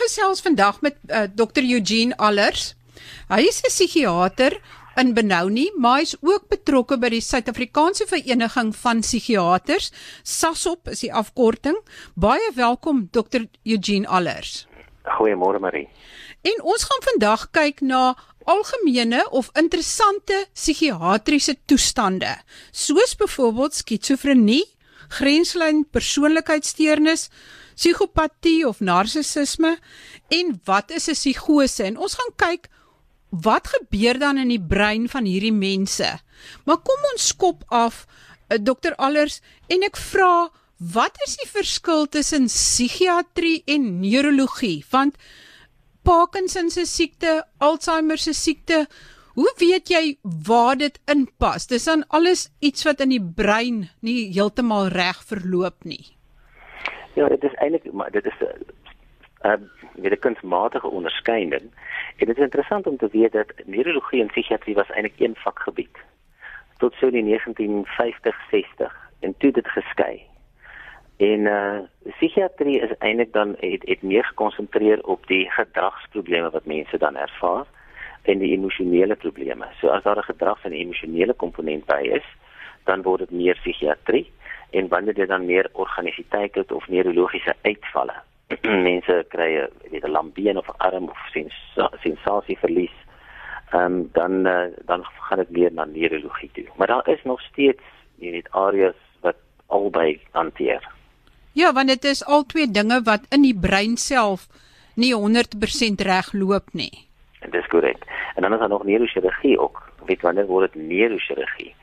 gesels vandag met uh, Dr Eugene Allers. Hy is 'n psigiater in Benoni, maar hy is ook betrokke by die Suid-Afrikaanse Vereniging van Psigiaters. SASOP is die afkorting. Baie welkom Dr Eugene Allers. Goeiemôre Marie. En ons gaan vandag kyk na algemene of interessante psigiatriese toestande, soos byvoorbeeld skizofrenie, grenslyn persoonlikheidssteurnis, psigopatie of narcissisme en wat is 'n psigose? En ons gaan kyk wat gebeur dan in die brein van hierdie mense. Maar kom ons skop af uh, Dr Allers en ek vra wat is die verskil tussen psigiatrie en neurologie? Want Parkinson se siekte, Alzheimer se siekte, hoe weet jy waar dit inpas? Dis dan alles iets wat in die brein nie heeltemal reg verloop nie. Ja, dit is eintlik maar dit is 'n uh, uh, 'n kunsmatige onderskeiding. En dit is interessant om te weet dat neurologie en psigiatrie was eintlik een vakgebied tot so in 1950, 60 en toe dit geskei. En uh psigiatrie is eintlik dan het, het meer gekonsentreer op die gedragsprobleme wat mense dan ervaar en die emosionele probleme. So as daar 'n gedrags- en emosionele komponent by is, dan word dit meer psigiatrie en wanneer dit dan meer organisiteit het of neurologiese uitvalle. mense kry weet 'n lambeen of arm of sens sensasieverlies. Ehm um, dan uh, dan gaan dit meer na neurologie toe. Maar daar is nog steeds jy weet areas wat albei hanteer. Ja, want dit is al twee dinge wat in die brein self nie 100% reg loop nie. Dis korrek. En dan is daar nog neurochirurgie ook. Weet wanneer word dit neurochirurgie?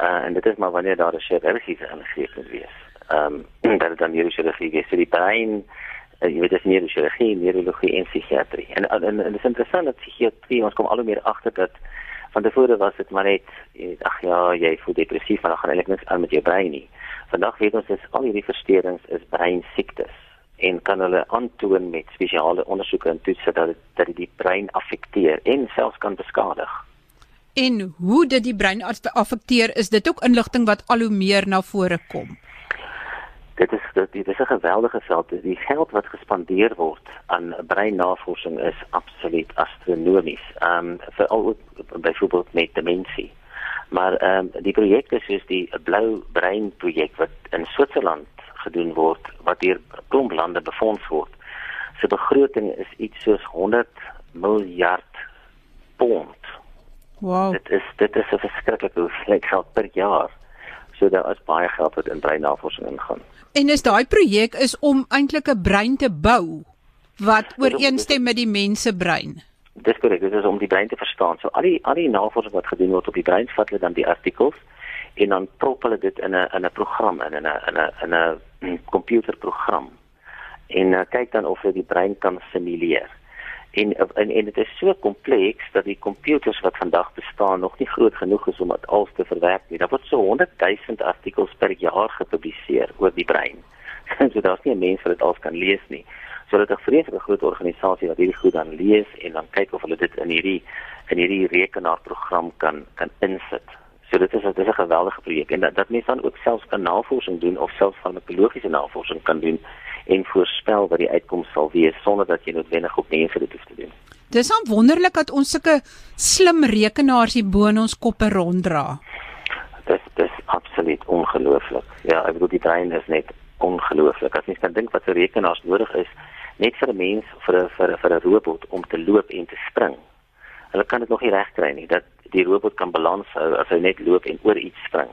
Uh en dit is maar wanneer daar 'n chirurgiese ingreep moet wees. Ehm um, dat dit dan neurochirurgie is. So die brein uh, jy weet dis neurochirurgie, neurologie en psigiatrie. En en, en, en dit is interessant dat psigiatrie ons kom al hoe meer agter dat van tevore was dit maar net ag ja, jy voel depressief, maar dan gaan eintlik niks aan met jou brein nie. Vandag weet ons dat al hierdie versteurings is breinsiektes en kan hulle aantoon met spesiale ondersoeke en toetse dat dit dat dit die brein affekteer en selfs kan beskadig. En hoe dit die brein affekteer, is dit ook inligting wat al hoe meer na vore kom. Dit is dit, dit is 'n geweldige veld. Die geld wat gespandeer word aan breinnavorsing is absoluut astronomies. Ehm um, veral byvoorbeeld met demensie. Maar ehm um, die projekte soos die blou brein projek wat in Switserland gedoen word wat deur klomp lande befonds word. Se begroting is iets soos 100 miljard pond. Wow. Dit is dit is 'n verskriklike hoeveelheid geld per jaar. So daar is baie geld wat in breinnavorsing ingaan. En is daai projek is om eintlik 'n brein te bou wat ooreenstem met die mense brein. Dis korrek, dit is om die brein te verstaan. So al die al die navorsing wat gedoen word op die brein, vat hulle dan die artikels en dan prop hulle dit in 'n in 'n program in 'n in 'n in 'n komputerprogram en uh, kyk dan of dit die brein kan simuleer. En en en dit is so kompleks dat die komputers wat vandag bestaan nog nie groot genoeg is om dit alles te verwerk nie. Daar word so 100 000 artikels per jaar gepubliseer oor die brein. so daar's nie 'n mens wat dit alles kan lees nie. So dit is 'n vreeslike groot organisasie wat hierdie goed dan lees en dan kyk of hulle dit in hierdie in hierdie rekenaarprogram kan kan insit. So dit is dit is 'n geweldige projek en dat dat mense dan ook selfs kan navorsing doen of selfs farmakologiese navorsing kan doen en voorspel wat die uitkoms sal wees sonder dat jy noodwendig op mense dit hoef te doen. Dis aan wonderlik dat ons sulke slim rekenaars hier bo in ons koppe ronddra. Dis dis absoluut ongelooflik. Ja, ek bedoel die brein is net ongelooflik. As mens kan dink wat se rekenaars nodig is net vir 'n mens vir 'n vir 'n vir 'n robot om te loop en te spring. Hulle kan dit nog nie regkry nie dat die robot kan balans hou as hy net loop en oor iets spring.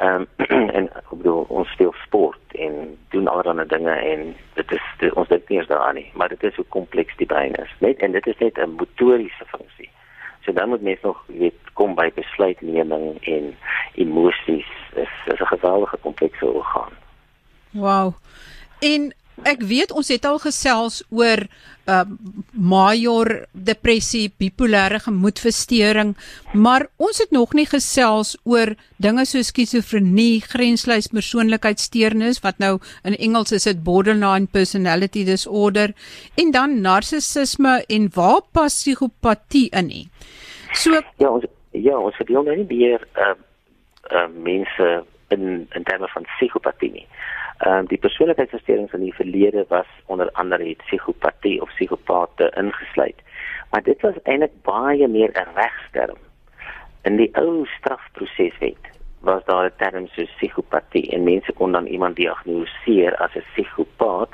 Ehm um, en ek bedoel ons speel sport en doen allerlei dinge en dit is dit, ons dink nie eens daaraan nie, maar dit is hoe kompleks die brein is. Net en dit is net 'n motoriese funksie. So dan moet mens nog weet kom by besluitneming en emosies. Dit is 'n geweldige komplekse orgaan. Wow. En ek weet ons het al gesels oor uh major depressie, bipolêre gemoedversteuring, maar ons het nog nie gesels oor dinge soos skizofrenie, grenslys persoonlikheidssteurnis wat nou in Engels is dit borderline personality disorder en dan narcissisme en waar pas psigopatie in nie. So ja, ons ja, ons verdeel nou nie meer uh uh mense in in terme van psigopatie nie. Ehm uh, die persoonlikheidsversteurings in die verlede was onder andere het psigopatie of psigopate ingesluit. Maar dit was eintlik baie meer 'n regsterm. In die ou strafproseswet was daar 'n term so psigopatie en mense kon dan iemand diagnoseer as 'n psigopaat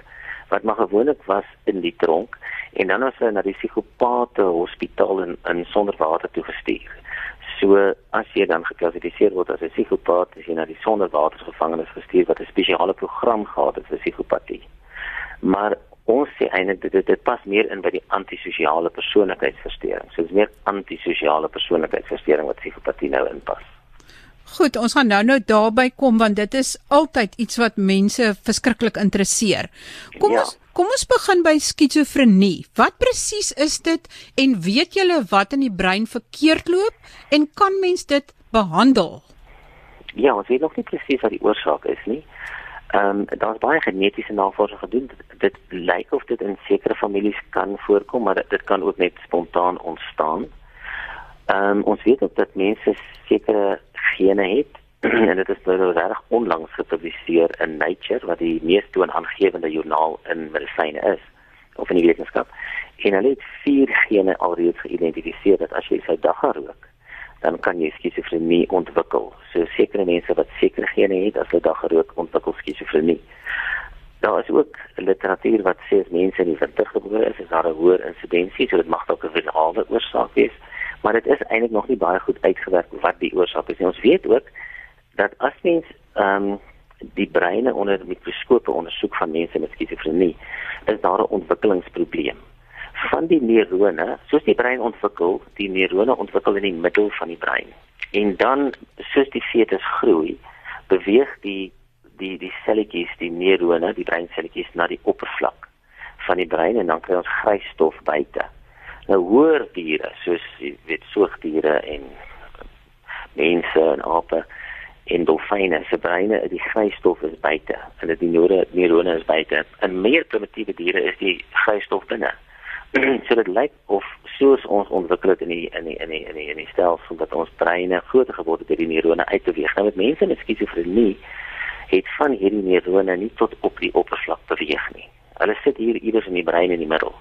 wat maar gewoonlik was in die tronk en dan was hulle na die psigopate hospitaal in, in Sonderwater toe gestuur. So as jy dan geklassifiseer word as 'n psigopaat, is jy na die Sonderwatergevangenis gestuur wat 'n spesiale program gehad het vir psigopatie. Maar ons sê eintlik dit dit pas meer in by die antisosiale persoonlikheidsversteuring. So dit is meer antisosiale persoonlikheidsversteuring wat psigopatie nou inpas. Goed, ons gaan nou nou daarby kom want dit is altyd iets wat mense verskriklik interesseer. Kom ja. ons kom ons begin by skizofrenie. Wat presies is dit en weet julle wat in die brein verkeerd loop en kan mens dit behandel? Ja, ons weet nog nie presies wat die oorsaak is nie. Ehm um, daar's baie genetiese navorsing gedoen. Dit, dit lyk of dit in sekere families kan voorkom, maar dit, dit kan ook net spontaan ontstaan. Ehm um, ons weet ook dat mense sekere gene het en dit is nou reg onlangs gepubliseer in Nature wat die mees toonaangewende joernaal in medisyne is of in die wetenskap. En hulle het vier gene alreeds geïdentifiseer dat as jy sy dagga rook, dan kan jy skizofrenie ontwikkel. So sekere mense wat sekere gene het as hulle dagga rook, ontwikkel skizofrenie. Daar is ook literatuur wat sê as mense in die winter gebore is, is daar 'n hoër insidensie, so dit mag dalk 'n virale oorsaak wees maar dit is eintlik nog nie baie goed uitgewerk wat die oorsaak is. En ons weet ook dat as mens ehm um, die breine onder mikroskope ondersoek van mense met skizofrenie, is daar 'n ontwikkelingsprobleem. Van die neurone, soos die brein ontwikkel, die neurone ontwikkel in die middel van die brein. En dan soos die fetus groei, beweeg die die die selletjies, die neurone, die breinselletjies na die oppervlak van die brein en dan kry ons grys stof buite nou hoër diere soos weet soogdiere en mense en ape en dolfyne. Se breine die grystof is buite. En dit die neurone is buite. En meer primitiewe diere is die grystof binne. So dit lyk of soos ons ontwikkel het in die in die in die in die, in die stelsel dat ons breine groter geword het deur die neurone uit te beweeg nou met mense met skizofrenie het van hierdie neurone nie tot op die oppervlak beweeg nie. Hulle sit hier iewers in die brein in die middel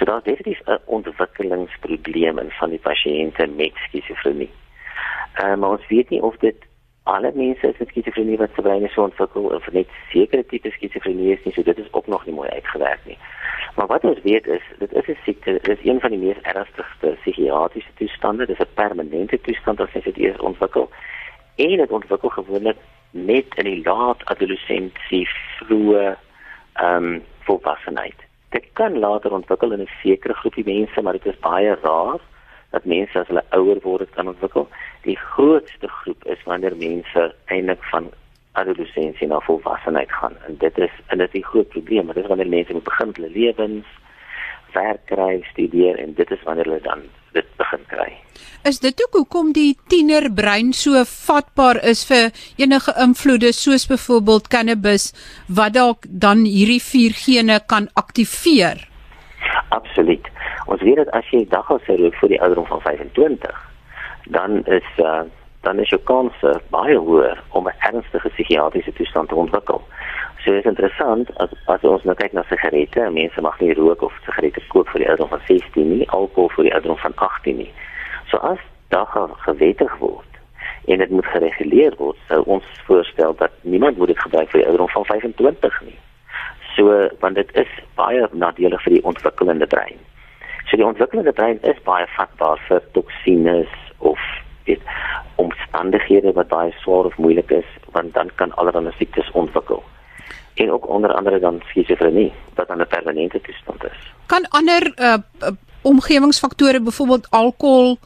So daar's definitief 'n ontwikkelingsprobleem in van die pasiënte met skizofrenie. Ehm uh, maar ons weet nie of dit alle mense met skizofrenie wat se breine so ontwikkel of net sekere tipe skizofrenie is nie, so dit is ook nog nie mooi uitgewerk nie. Maar wat ons weet is, dit is 'n siekte, dit is een van die mees ernstigste psigiatriese toestande, dit is 'n permanente toestand as dit eers ontwikkel. En dit ontwikkel gewoonlik net in die laat adolessensie, vroeë ehm um, volwassenheid dit kan later ontwikkel in 'n sekere groepie mense, maar dit is baie rar dat mense as hulle ouer word kan ontwikkel. Die grootste groep is wanneer mense eintlik van adolessensie na volwassenheid gaan en dit is en dit is 'n groot probleem, maar dit is wanneer mense moet begin hulle lewens werk kry, studeer en dit is wanneer hulle dan dit begin kry. Is dit ook hoekom die tienerbrein so vatbaar is vir enige invloede soos byvoorbeeld cannabis wat dalk dan hierdie vier gene kan aktiveer? Absoluut. Ons weet dat as jy daggels rook vir die ouderdom van 25, dan is uh, dan is jou kans baie hoër om 'n ernstige psigiatriese toestand te ontwikkel. So is interessant as as ons nou kyk na sigarette, mense mag nie rook of sigarette koop vir die ouderdom van 16 nie, alkohol vir die ouderdom van 18 nie. So as dit gewettig word en dit moet gereguleer word, sou ons voorstel dat niemand moet dit gebruik vir die ouderdom van 25 nie. So want dit is baie nadelig vir die ontwikkelende brein. So die ontwikkelende brein is baie vatbaar vir toksines of dit omstandighede wat baie swaar of moeilik is, want dan kan allerlei siektes ontwikkel en ook onder andere dan skizofrenie wat dan 'n permanente toestand is. Kan ander uh, omgewingsfaktore byvoorbeeld alkohol,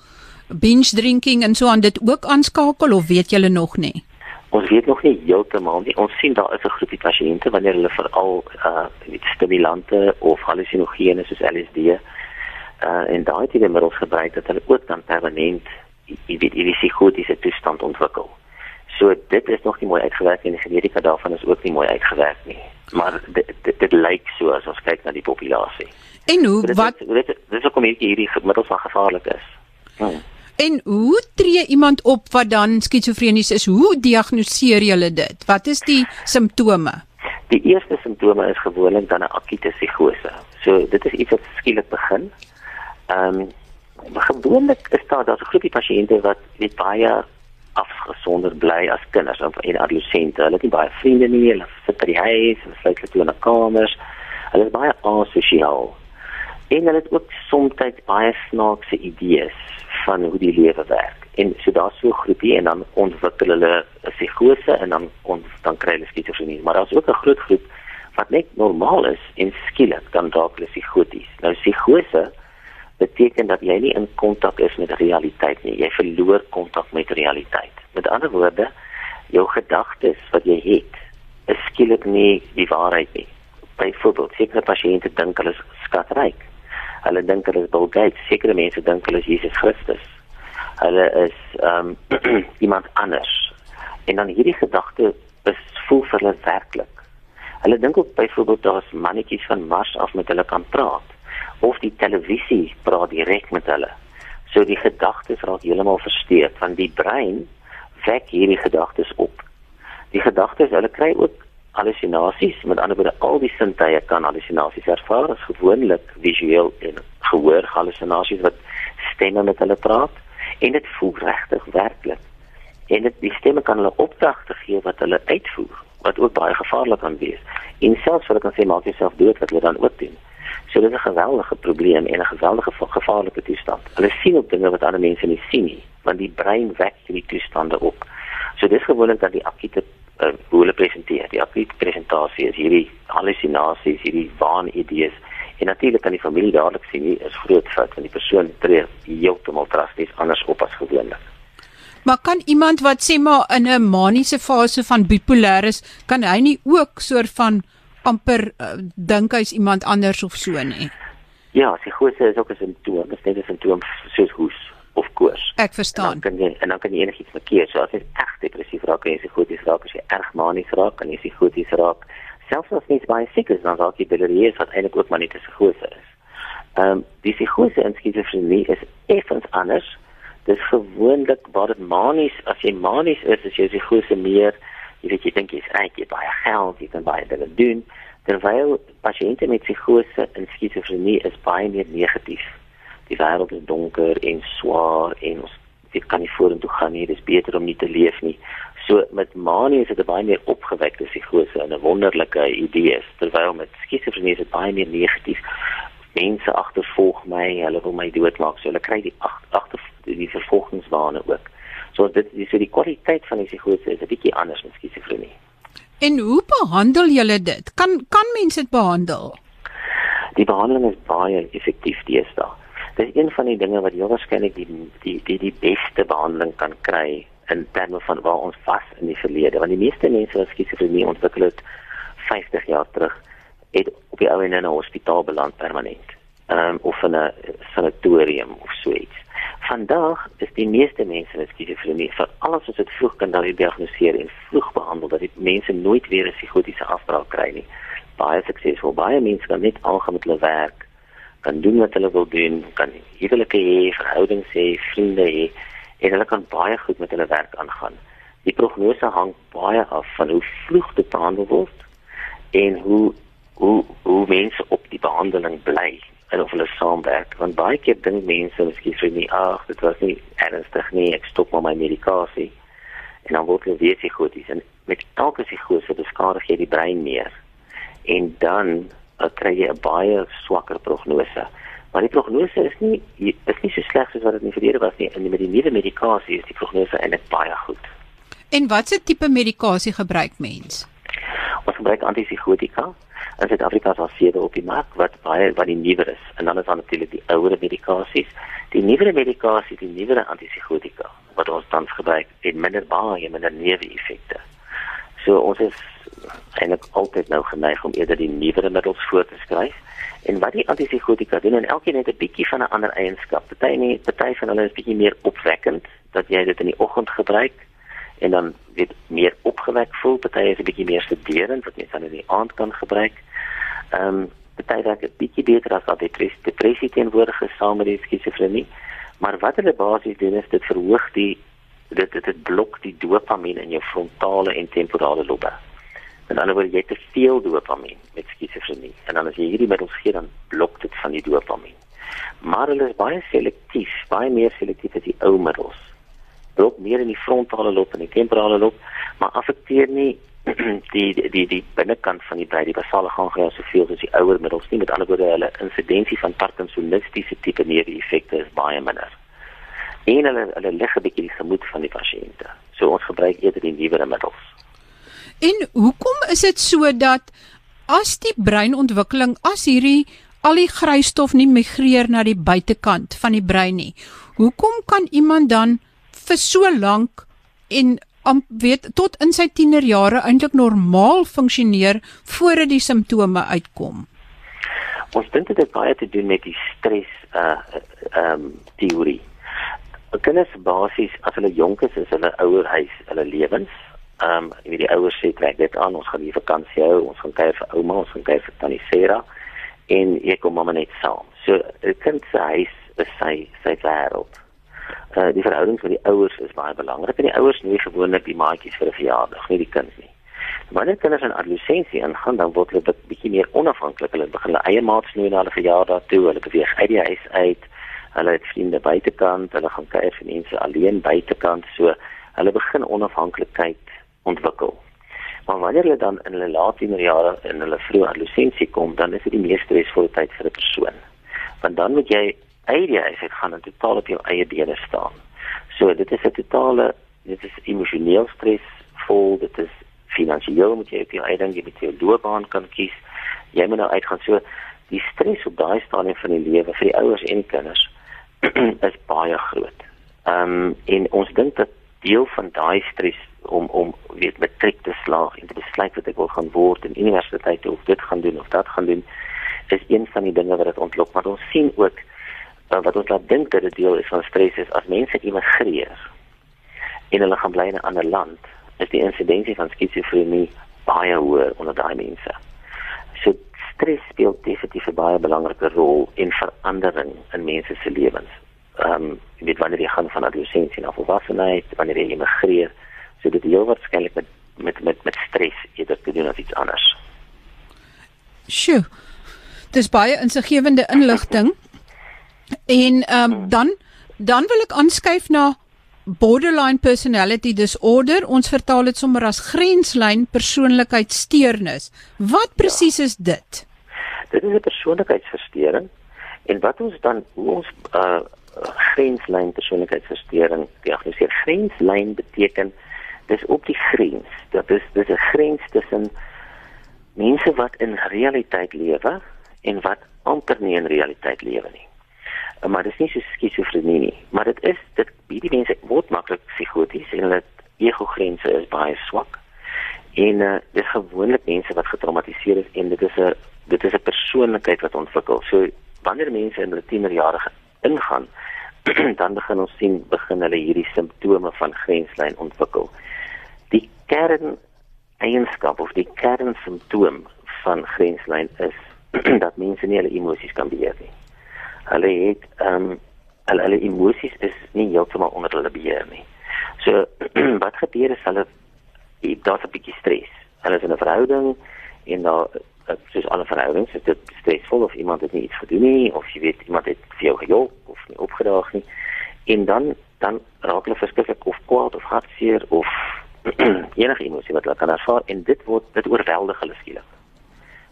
binge drinking en so aan dit ook aanskakel of weet julle nog nie? Ons weet nog nie heeltemal nie. Ons sien daar is 'n groepie pasiënte wanneer hulle veral uh stimulante of hallusinogene soos LSD uh en daai tipe middels gebruik dat hulle ook dan permanent jy weet hierdie psigotiese toestand ontwikkel. So dit is nog nie mooi uitgewerk en die genetika daarvan is ook nie mooi uitgewerk nie. Maar dit dit, dit lyk so as ons kyk na die populasie. En hoe dit, wat dit dis hoekom hierdie hierdie middels van gevaarlik is. Hmm. En hoe tree iemand op wat dan skizofrenies is? Hoe diagnoseer jy dit? Wat is die simptome? Die eerste simptome is gewoonlik dan 'n akute psigose. So dit is iets wat skielik begin. Ehm um, gewoonlik is daar daar's 'n groepie pasiënte wat net baie afgesonder bly as kinders of en adolessente. Hulle het nie baie vriende nie, hulle sit by die huis, hulle sluit hulle toe in 'n kamers. Hulle is baie asosiaal. En hulle het ook soms baie snaakse idees van hoe die lewe werk. En so daar's so 'n groepie en dan ontwikkel hulle 'n psigose en dan ons dan kry hulle skizofrenie. Maar daar's ook 'n groot groep wat net normaal is en skielik dan dalk psigoties. Nou psigose beteken dat jy nie in kontak is met die realiteit nie. Jy verloor kontak met realiteit. Met ander woorde, jou gedagtes wat jy het, is skielik nie die waarheid nie. Byvoorbeeld, sekere pasiënte dink hulle is skatryk. Hulle dink hulle is Bill Gates. Sekere mense dink hulle is Jesus Christus. Hulle is ehm um, iemand anders. En dan hierdie gedagte is voel vir hulle werklik. Hulle dink ook byvoorbeeld daar's mannetjies van Mars af met hulle kan praat of die televisie praat direk met hulle. So die gedagtes raak heeltemal versteek van die brein wek hierdie gedagtes op. Die gedagtes, hulle kry ook halusinasies, met ander woorde al die sintuie kan halusinasies ervaar, as gewoonlik visueel en gehoor halusinasies wat stemme met hulle praat en dit voel regtig werklik. En dit die stemme kan hulle opdragte gee wat hulle uitvoer wat ook baie gevaarlik kan wees. En selfs ek kan sê maak jouself dood wat hulle dan ook doen. So dit is 'n geweldige probleem en 'n geweldige gevaarlike toestand. Hulle sien ook dinge wat ander mense nie sien nie, want die brein wek hierdie toestande op. So dis gewoonlik dat die akute uh, hoe hulle presenteer. Die akute presentasie is hierdie halusinasies, hierdie waanidees. En natuurlik kan die familie dadelik sien nie is groot fout want die persoon tree heeltemal drasties anders op as gewoonlik. Maar kan iemand wat sê maar in 'n maniese fase van bipolêr is, kan hy nie ook soort van amper uh, dink hy's iemand anders of so nie. Ja, psigose is ook 'n simptoom, dit is net 'n simptoom soos hoes of koors. Ek verstaan. En dan kan jy en dan kan jy enigiets verkeer, so as jy erg depressief raak, kan jy psigoties raak, as jy erg manies raak, kan jy psigoties raak. Selfs as jy baie siek is, dan raak jy delirieus wat eintlik ook maar net 'n psigose is. Ehm um, die psigose en skizofrenie is effens anders. Dit is gewoonlik waar dit manies, as jy manies is, is jy psigose meer jy weet jy dink jy's ryk, jy baie geld, jy kan baie dinge doen, terwyl pasiënte met psigose en skizofrenie is baie meer negatief. Die wêreld is donker en swaar en ons dit kan nie vorentoe gaan nie, dis beter om nie te leef nie. So met manie is dit 'n baie meer opgewekte psigose en 'n wonderlike idee, terwyl met skizofrenie is dit baie meer negatief. Mense agtervolg my, hulle wil my doodmaak, so hulle kry die agter die vervolgingswane ook. So dit is so die kwaliteit van die psigose is 'n bietjie anders met skizofrenie. En hoe behandel julle dit? Kan kan mense dit behandel? Die behandeling is baie effektief deesdae. Dit is een van die dinge wat jy waarskynlik die die die die beste behandeling kan kry in terme van waar ons vas in die verlede, want die meeste mense wat skizofrenie ontwikkel het 50 jaar terug, het op die ou en in 'n hospitaal beland permanent. Ehm um, of in 'n sanatorium of so iets. Vandag is die meeste mense met skizofrenie vir alles wat dit vroeg kan diagnoseer en vroeg behandel dat die mense nooit weer 'n psigotiese afbraak kry nie. Baie suksesvol. Baie mense kan net aangaan met hulle werk, kan doen wat hulle wil doen, kan huwelike hê, verhoudings hê, vriende hê en hulle kan baie goed met hulle werk aangaan. Die prognose hang baie af van hoe vroeg dit behandel word en hoe hoe hoe mense op die behandeling bly en of hulle saamwerk. Want baie keer dink mense miskien vir my ag dit was nie ernstig nie ek stop maar my medikasie. En dan word hulle weer psigoties en met elke psigose beskadig jy die brein meer. En dan uh, kry jy 'n baie swakker prognose. Maar die prognose is nie is nie so sleg soos wat dit in die verlede was nie. En met die nuwe medikasie is die prognose eintlik baie goed. En watse tipe medikasie gebruik mens? Ons gebruik antipsigotika in Suid-Afrika is daar sewe op die mark wat baie wat die nuwer is. En dan is daar natuurlik die ouer medikasies. Die nuwer medikasie die nuwer antipsigotika wat ons tans gebruik het minder baie minder neeweffekte. So ons is eintlik altyd nou geneig om eerder die nuwer middels voor te skryf. En wat die antipsigotika doen en elkeen het 'n bietjie van 'n ander eienskap. Party nie party van hulle is bietjie meer opwekkend dat jy dit in die oggend gebruik en dan weet meer opgewek voel, party is 'n bietjie meer sederend wat jy dan in die aand kan gebruik. Ehm um, party raak 'n bietjie beter as wat depressie depressie teenwoordig is saam met die skizofrenie. Maar wat hulle basies doen is dit verhoog die dit dit, dit blok die dopamien in jou frontale en temporale lobe. En dan word jy te veel dopamien met skizofrenie. En dan as jy hierdie middels gee dan blok dit van die dopamien. Maar hulle is baie selektief, baie meer selektief as die ou middels. Blok meer in die frontale lob en die temporale lob, maar affekteer nie die die die, die binnekant van die brein, die basale ganglia soveel as die ouer middels nie. Met ander woorde, hulle insidensie van parkinsonistiese tipe neeweffekte is baie minder. En hulle hulle lig 'n bietjie die gemoed van die pasiënte. So ons gebruik eerder die nuwere middels. En hoekom is dit so dat as die breinontwikkeling as hierdie al die grysstof nie migreer na die buitekant van die brein nie. Hoekom kan iemand dan vir so lank en om weet tot in sy tienerjare eintlik normaal funksioneer voordat die simptome uitkom? Ons dink dit het baie te doen met die stres uh ehm um, teorie. Kinders basies as hulle jonk is, is hulle ouer huis, hulle lewens. Ehm um, wie die ouers sê trek dit aan, ons gaan hier vakansie hou, ons gaan kuier vir ouma, ons gaan kuier vir tannie Sera en ek kom maar net saam. So 'n kind se huis is sy sy wêreld. Uh die verhouding met die ouers is baie belangrik. En die ouers nooi gewoonlik die maatjies vir 'n verjaardag, nie die kind nie. Wanneer kinders in adolessensie ingaan, dan word hulle bietjie meer onafhanklik. Hulle begin hulle eie maats nooi na hulle verjaardag toe. Hulle beweeg uit die huis uit. Hulle het vriende buitekant. Hulle gaan kuier vir mense alleen buitekant. So hulle begin onafhanklikheid ontwikkel. Maar wanneer hulle dan in hulle laat tienerjare en hulle vroeë adolessensie kom, dan is dit die mees stresvolle tyd vir 'n persoon. Want dan moet jy uit die huis uit gaan en totaal op jou eie bene staan. So dit is 'n totale dit is emosioneel stresvol, dit is finansiëel moet jy op jou eie ding, jy moet jou loopbaan kan kies. Jy moet nou uitgaan so die stres op daai stadium van die lewe vir die ouers en kinders is baie groot. Ehm um, en ons dink dat deel van daai stres om om weet matriek te slaag en te besluit wat ek wil gaan word in universiteit of dit gaan doen of dat gaan doen is een van die dinge wat dit ontlok maar ons sien ook wat ons laat dink dat dit deel is van stres is as mense immigreer en hulle gaan bly in 'n ander land is die insidensie van skizofrenie baie hoër onder daai mense so stres speel definitief 'n baie belangrike rol in verandering in mense se lewens ehm um, weet wanneer jy gaan van adolessensie na volwassenheid wanneer jy immigreer So dit heel waarskynlik met met met met stres eerder te doen as iets anders. Sjoe. Dis baie insiggewende inligting. En ehm um, dan dan wil ek aanskuif na borderline personality disorder. Ons vertaal dit sommer as grenslyn persoonlikheidssteurnis. Wat presies ja. is dit? Dit is 'n persoonlikheidsversteuring en wat ons dan hoe ons uh grenslyn persoonlikheidsversteuring diagnoseer. Grenslyn beteken dis op die grens. Dat is dis 'n grens tussen mense wat in realiteit lewe en wat amper nie in realiteit lewe nie. Uh, maar dis nie so skizofrenie nie, maar dit is dit hierdie mense word maklik psigoties en hulle ego-grense is baie swak. En uh, dis gewoonlik mense wat getraumatiseer is en dit is 'n dit is 'n persoonlikheid wat ontwikkel. So wanneer mense in hulle tienerjare ingaan, dan begin ons sien begin hulle hierdie simptome van grenslyn ontwikkel die kern eienskap of die kern simptoom van grenslyn is dat mense nie hulle emosies kan beheer nie. Hulle het ehm um, hulle hulle emosies is nie heeltemal onder hulle beheer nie. So wat gebeur is hulle daar's 'n bietjie stres. Hulle is in 'n verhouding en daar soos alle verhoudings is dit stresvol of iemand het iets gedoen nie of jy weet iemand het vir jou gejok of nie opgedaag nie. En dan dan raak hulle verskriklik of kwaad of hartseer of enige emosie wat hulle kan ervaar en dit word dit oorweldig hulle skielik.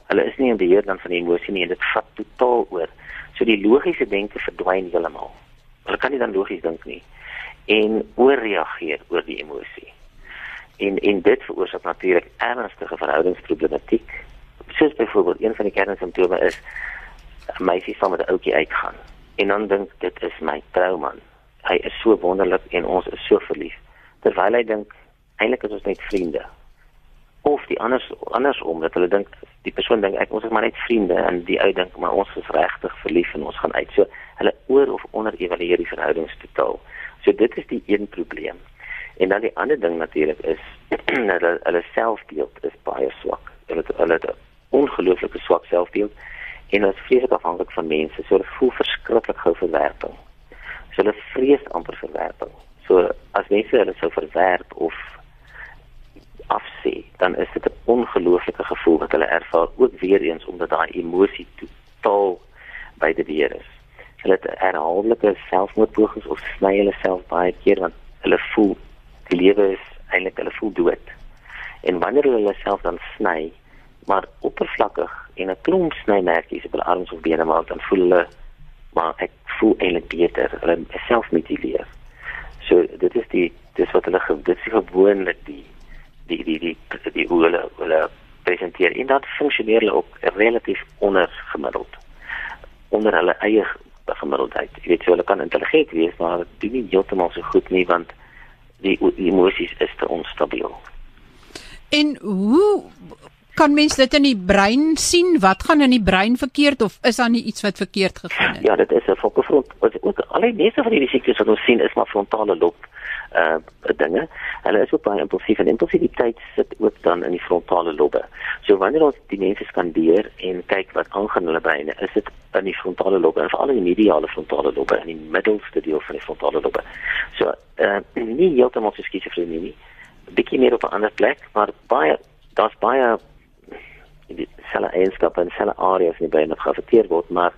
Hulle is nie in beheer dan van die emosie nie en dit vat totaal oor. So die logiese denke verdwyn heeltemal. Hulle kan nie dan logies dink nie en ooreageer oor die emosie. En en dit veroorsaak natuurlik ernstige verhoudingsproblematiek. Soos byvoorbeeld een van die kernsimptome is 'n meisie saam met 'n ouetjie uitgaan en dan dink dit is my trouman. Hy is so wonderlik en ons is so verlief. Terwyl hy dink eintlik is ons net vriende. Of die anders andersom dat hulle dink die persoon dink ek ons is maar net vriende en die ou dink maar ons is regtig verlief en ons gaan uit. So hulle oor of onder evalueer die verhoudings totaal. So dit is die een probleem. En dan die ander ding natuurlik is dat hulle, hulle selfbeeld is baie swak. Hulle hulle het 'n ongelooflike swak selfbeeld en hulle is vreeslik afhanklik van mense. So hulle voel verskriklik gou verwerping. So hulle vrees amper verwerping. So as mense hulle sou verwerp of afsê hê, dan is dit 'n ongelooflike gevoel wat hulle ervaar ook weer eens omdat daai emosie totaal by die weer is. Hulle het herhaaldelike selfmoordpogings of sny hulle self baie keer want hulle voel die lewe is eintlik hulle voel dood. En wanneer hulle self dan sny, maar oppervlakkig en 'n klomp snymerkies op hulle arms of bene maak, dan voel hulle maar ek voel eintlik beter. Hulle self motiveer. So dit is die dis wat hulle dit is gewoonlik die die die die die, die hoe hulle hulle presenteer en dat funksioneer hulle ook relatief onder gemiddeld onder hulle eie gemiddeldheid. Jy weet, so hulle kan intelligent wees, maar doen nie heeltemal so goed nie want die, die emosies is te onstabiel. En hoe kan mens dit in die brein sien? Wat gaan in die brein verkeerd of is daar nie iets wat verkeerd gegaan het? Ja, dit is 'n fokkerfront. Ook al die meeste van die siektes wat ons sien is maar frontale lob uh dinge. Hulle is ook baie impulsief en impulsiviteit sit ook dan in die frontale lobbe. So wanneer ons die mense skandeer en kyk wat aangaan hulle breine, is dit in die frontale lobbe en veral in die mediale frontale lobbe in die middelste deel van die frontale lobbe. So uh nie heeltemal so skizofrenie nie. Bietjie meer op 'n ander plek, maar baie daar's baie die selle eienskappe en selle areas in die brein wat geaffekteer word, maar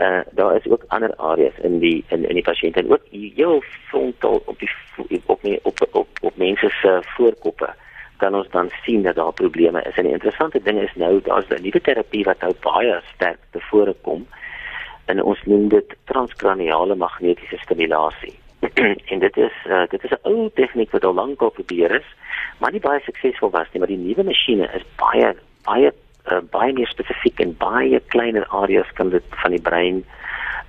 uh daar is ook ander areas in die in in die pasiënt en ook heel frontaal op die op nie, op, op op mense se voorkoppe kan ons dan sien dat daar probleme is. En die interessante ding is nou daar's 'n nuwe terapie wat nou baie sterk tevore kom en ons noem dit transkraniale magnetiese stimulasie. en dit is uh, dit is 'n ou tegniek wat al lank al probeer is, maar nie baie suksesvol was nie, maar die nuwe masjiene is baie baie uh, baie meer spesifiek en baie kleiner areas kan dit van die brein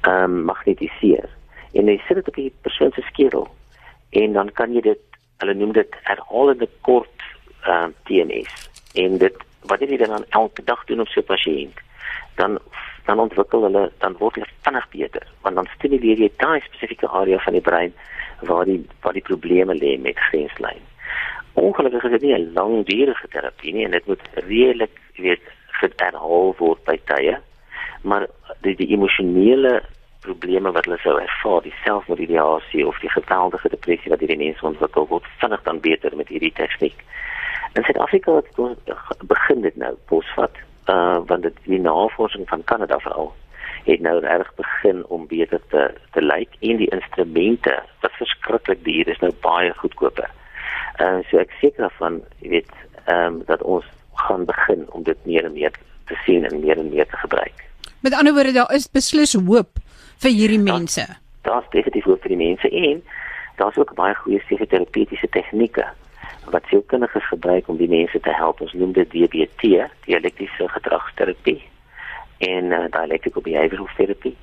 ehm um, magnetiseer. En jy sit dit op die persoon se skedel en dan kan jy dit hulle noem dit herhalende kort ehm uh, TMS. En dit wat jy dan elke dag doen op so 'n pasiënt, dan dan ontwikkel hulle dan word hulle vinnig beter want dan stimuleer jy daai spesifieke area van die brein waar die waar die probleme lê met grenslyn. Ongelukkig is dit nie 'n langdurige terapie nie en dit moet redelik, jy weet, herhaal word by tye. Maar die die emosionele probleme wat hulle sou ervaar, die selfmodulasie of die geweldige depressie wat hierdie mense ontwikkel, word vinnig dan beter met hierdie tegniek. In Suid-Afrika het ons begin dit nou posvat, uh want dit die navorsing van Kanada veral het nou reg begin om beter te te lyk en die instrumente wat verskriklik duur is nou baie goedkoper. En uh, so ek seker van, jy weet, ehm um, dat ons gaan begin om dit meer en meer te sien en meer en meer te gebruik. Met ander woorde, daar is beslis hoop vir hierdie mense. Daar's definitief hoop vir die mense en daar's ook baie goeie psigoterapeutiese tegnieke wat sielkundiges gebruik om die mense te help. Ons noem dit DBT, dialektiese gedragsterapie en uh, dialectical behavioral therapy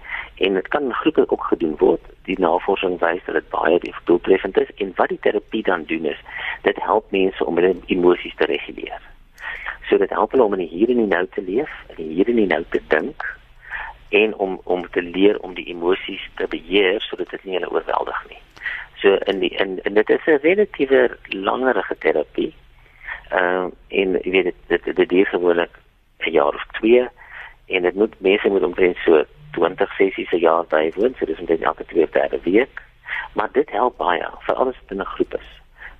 en dit kan groepelik ook gedoen word. Die navorsing wys dat dit baie doeltreffend is en wat die terapie dan doen is, dit help mense om hulle emosies te reguleer. So dit help hulle om in die hier en die nou te leef, in die hier en die nou te dink en om om te leer om die emosies te beheer sodat dit nie hulle oorweldig nie. So in die in, in dit is 'n relatiewe langerige terapie. Ehm uh, en jy weet dit dit dit is gewoonlik 'n jaar of 2 en dit moet mense moet omtrent so 20 sessies 'n jaar bywoon, so dis omtrent elke 2 derde week. Maar dit help baie, veral as dit in 'n groep is.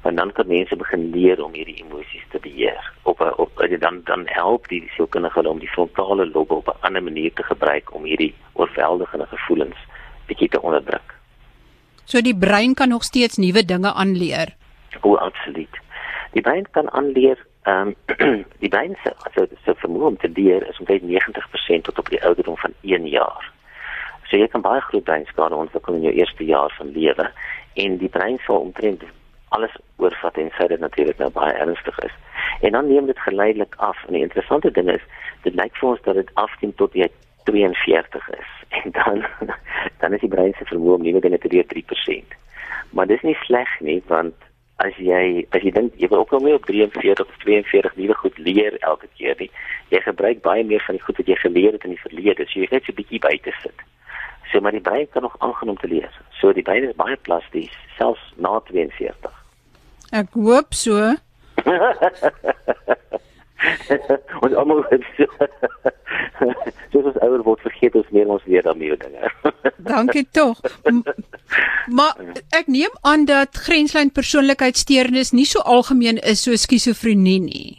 Want dan kan mense begin leer om hierdie emosies te beheer. Op op dan dan help die sielkundige om die frontale lobe op 'n ander manier te gebruik om hierdie oorweldigende gevoelens bietjie te onderdruk. So die brein kan nog steeds nuwe dinge aanleer. O, absoluut. Die brein kan aanleer ehm um, die brein se so so vermoë om te leer is omtrent 90% tot op die ouderdom van 1 jaar. So jy kan baie groot breinskade ontwikkel in jou eerste jaar van lewe en die brein sal omtrent alles oorvat en sê dit natuurlik nou baie ernstig is. En dan neem dit geleidelik af. En die interessante ding is, dit lyk vir ons dat dit afneem tot jy 42 is en dan dan is die brein se vermoë om nuwe dinge te leer 3%. Maar dis nie sleg nie want as jy as jy dink jy wil ook nog meer op 43 of 42 nuwe goed leer elke keer nie. Jy gebruik baie meer van die goed wat jy geleer het in die verlede. So jy net so 'n bietjie by te sit. So maar die brein kan nog aangeneem te leer. So die brein is baie plasties selfs na 42. Ek hoop so. ons almal het so. Dit is ouer word, vergeet ons meer ons leer daarmee dinge. Dankie tog. Maar ek neem aan dat grenslyn persoonlikheidssteurnis nie so algemeen is so skizofrenie nie.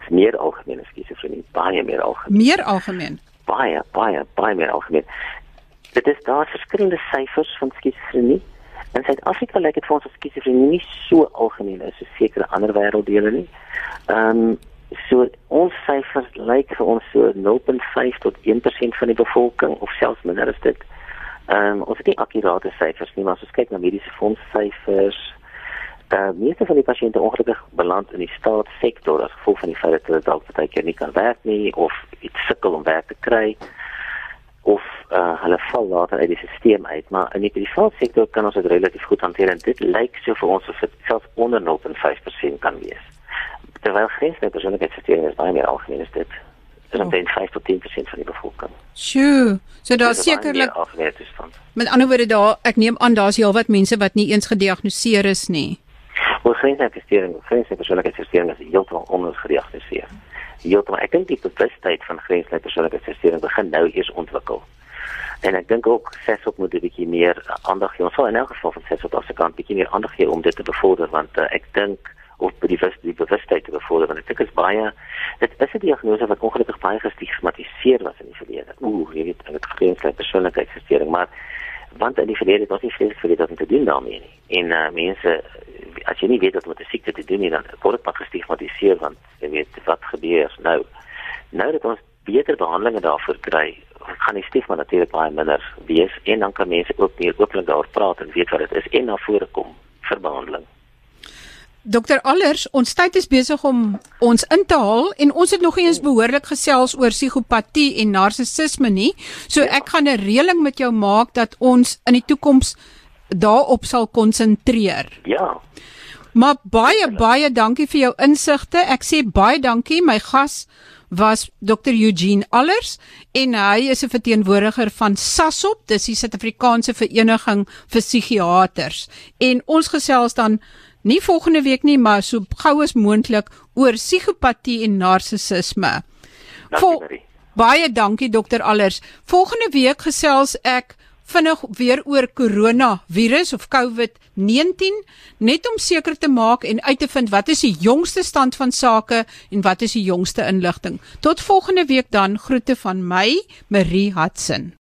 Dis meer algemeen as skizofrenie, baie meer algemeen. Meer algemeen. Baie, baie, baie meer algemeen. Dit is daar verskillende syfers van skizofrenie. In Suid-Afrika lyk dit vir ons as skizofrenie nie so algemeen as in sekere ander wêrelddele nie. Ehm um, so ons syfers lyk vir ons so 0.5 tot 1% van die bevolking of selfs minder as dit. Ehm um, ons het nie akkurate syfers nie, maar as ons kyk na mediese fonds syfers, uh meeste van die pasiënte ongelukkig beland in die staatssektor as gevolg van die feit dat hulle dalk baie keer nie kan werk nie of iets sukkel om werk te kry of uh, hulle val later uit die stelsel uit. Maar in die private sektor kan ons dit relatief goed hanteer en dit lyk so vir ons of dit selfs onder 0.5% kan wees terwyl grensne persoonlikheidsversteuring is baie meer algemeen is dit is omtrent 5 tot 10% van die bevolking. Sjoe so daar sekerlik met ander woorde daar ek neem aan daar's heelwat mense wat nie eens gediagnoseer is nie. Ons grensversteuring, grensversteuring is heeltemal ondergediagnoseer heeltemal ek dink die bewustheid van grenslyn persoonlike assistering begin nou eers ontwikkel. En ek dink ook Sesop moet 'n bietjie meer aandag gee. Ons sal in elk geval van Sesop as 'n kant bietjie meer aandag gee om dit te bevorder want uh, ek dink of by die bewustheid die bewustheid te bevorder want dink is baie dit is 'n diagnose wat ongelukkig baie gestigmatiseer was in die verlede. Ooh, jy weet, dit grenslyn persoonlike assistering, maar want in die verlede het ons nie veel vir dit te doen daarmee nie. En uh, mense as jy nie weet wat met 'n siekte te doen nie, dan word dit maar gestigmatiseer want jy weet wat gebeur nou. Nou dat ons beter behandeling daarvoor kry, gaan die stigma natuurlik baie minder wees en dan kan mense ook meer ooplik daaroor praat en weet wat dit is en na vore kom vir behandeling. Dokter Allers, ons tyd is besig om ons in te haal en ons het nog nie eens behoorlik gesels oor psigopatie en narcissisme nie. So ja. ek gaan 'n reëling met jou maak dat ons in die toekoms daarop sal konsentreer. Ja. Maar baie baie dankie vir jou insigte. Ek sê baie dankie. My gas was Dr Eugene Allers en hy is 'n verteenwoordiger van SASOP, dis die Suid-Afrikaanse Vereniging vir Psigiaters. En ons gesels dan nie volgende week nie, maar so gou as moontlik oor psigopatie en narcissisme. Vol baie dankie Dr Allers. Volgende week gesels ek vinnig weer oor koronavirus of COVID-19 net om seker te maak en uit te vind wat is die jongste stand van sake en wat is die jongste inligting. Tot volgende week dan groete van my Marie Hudson.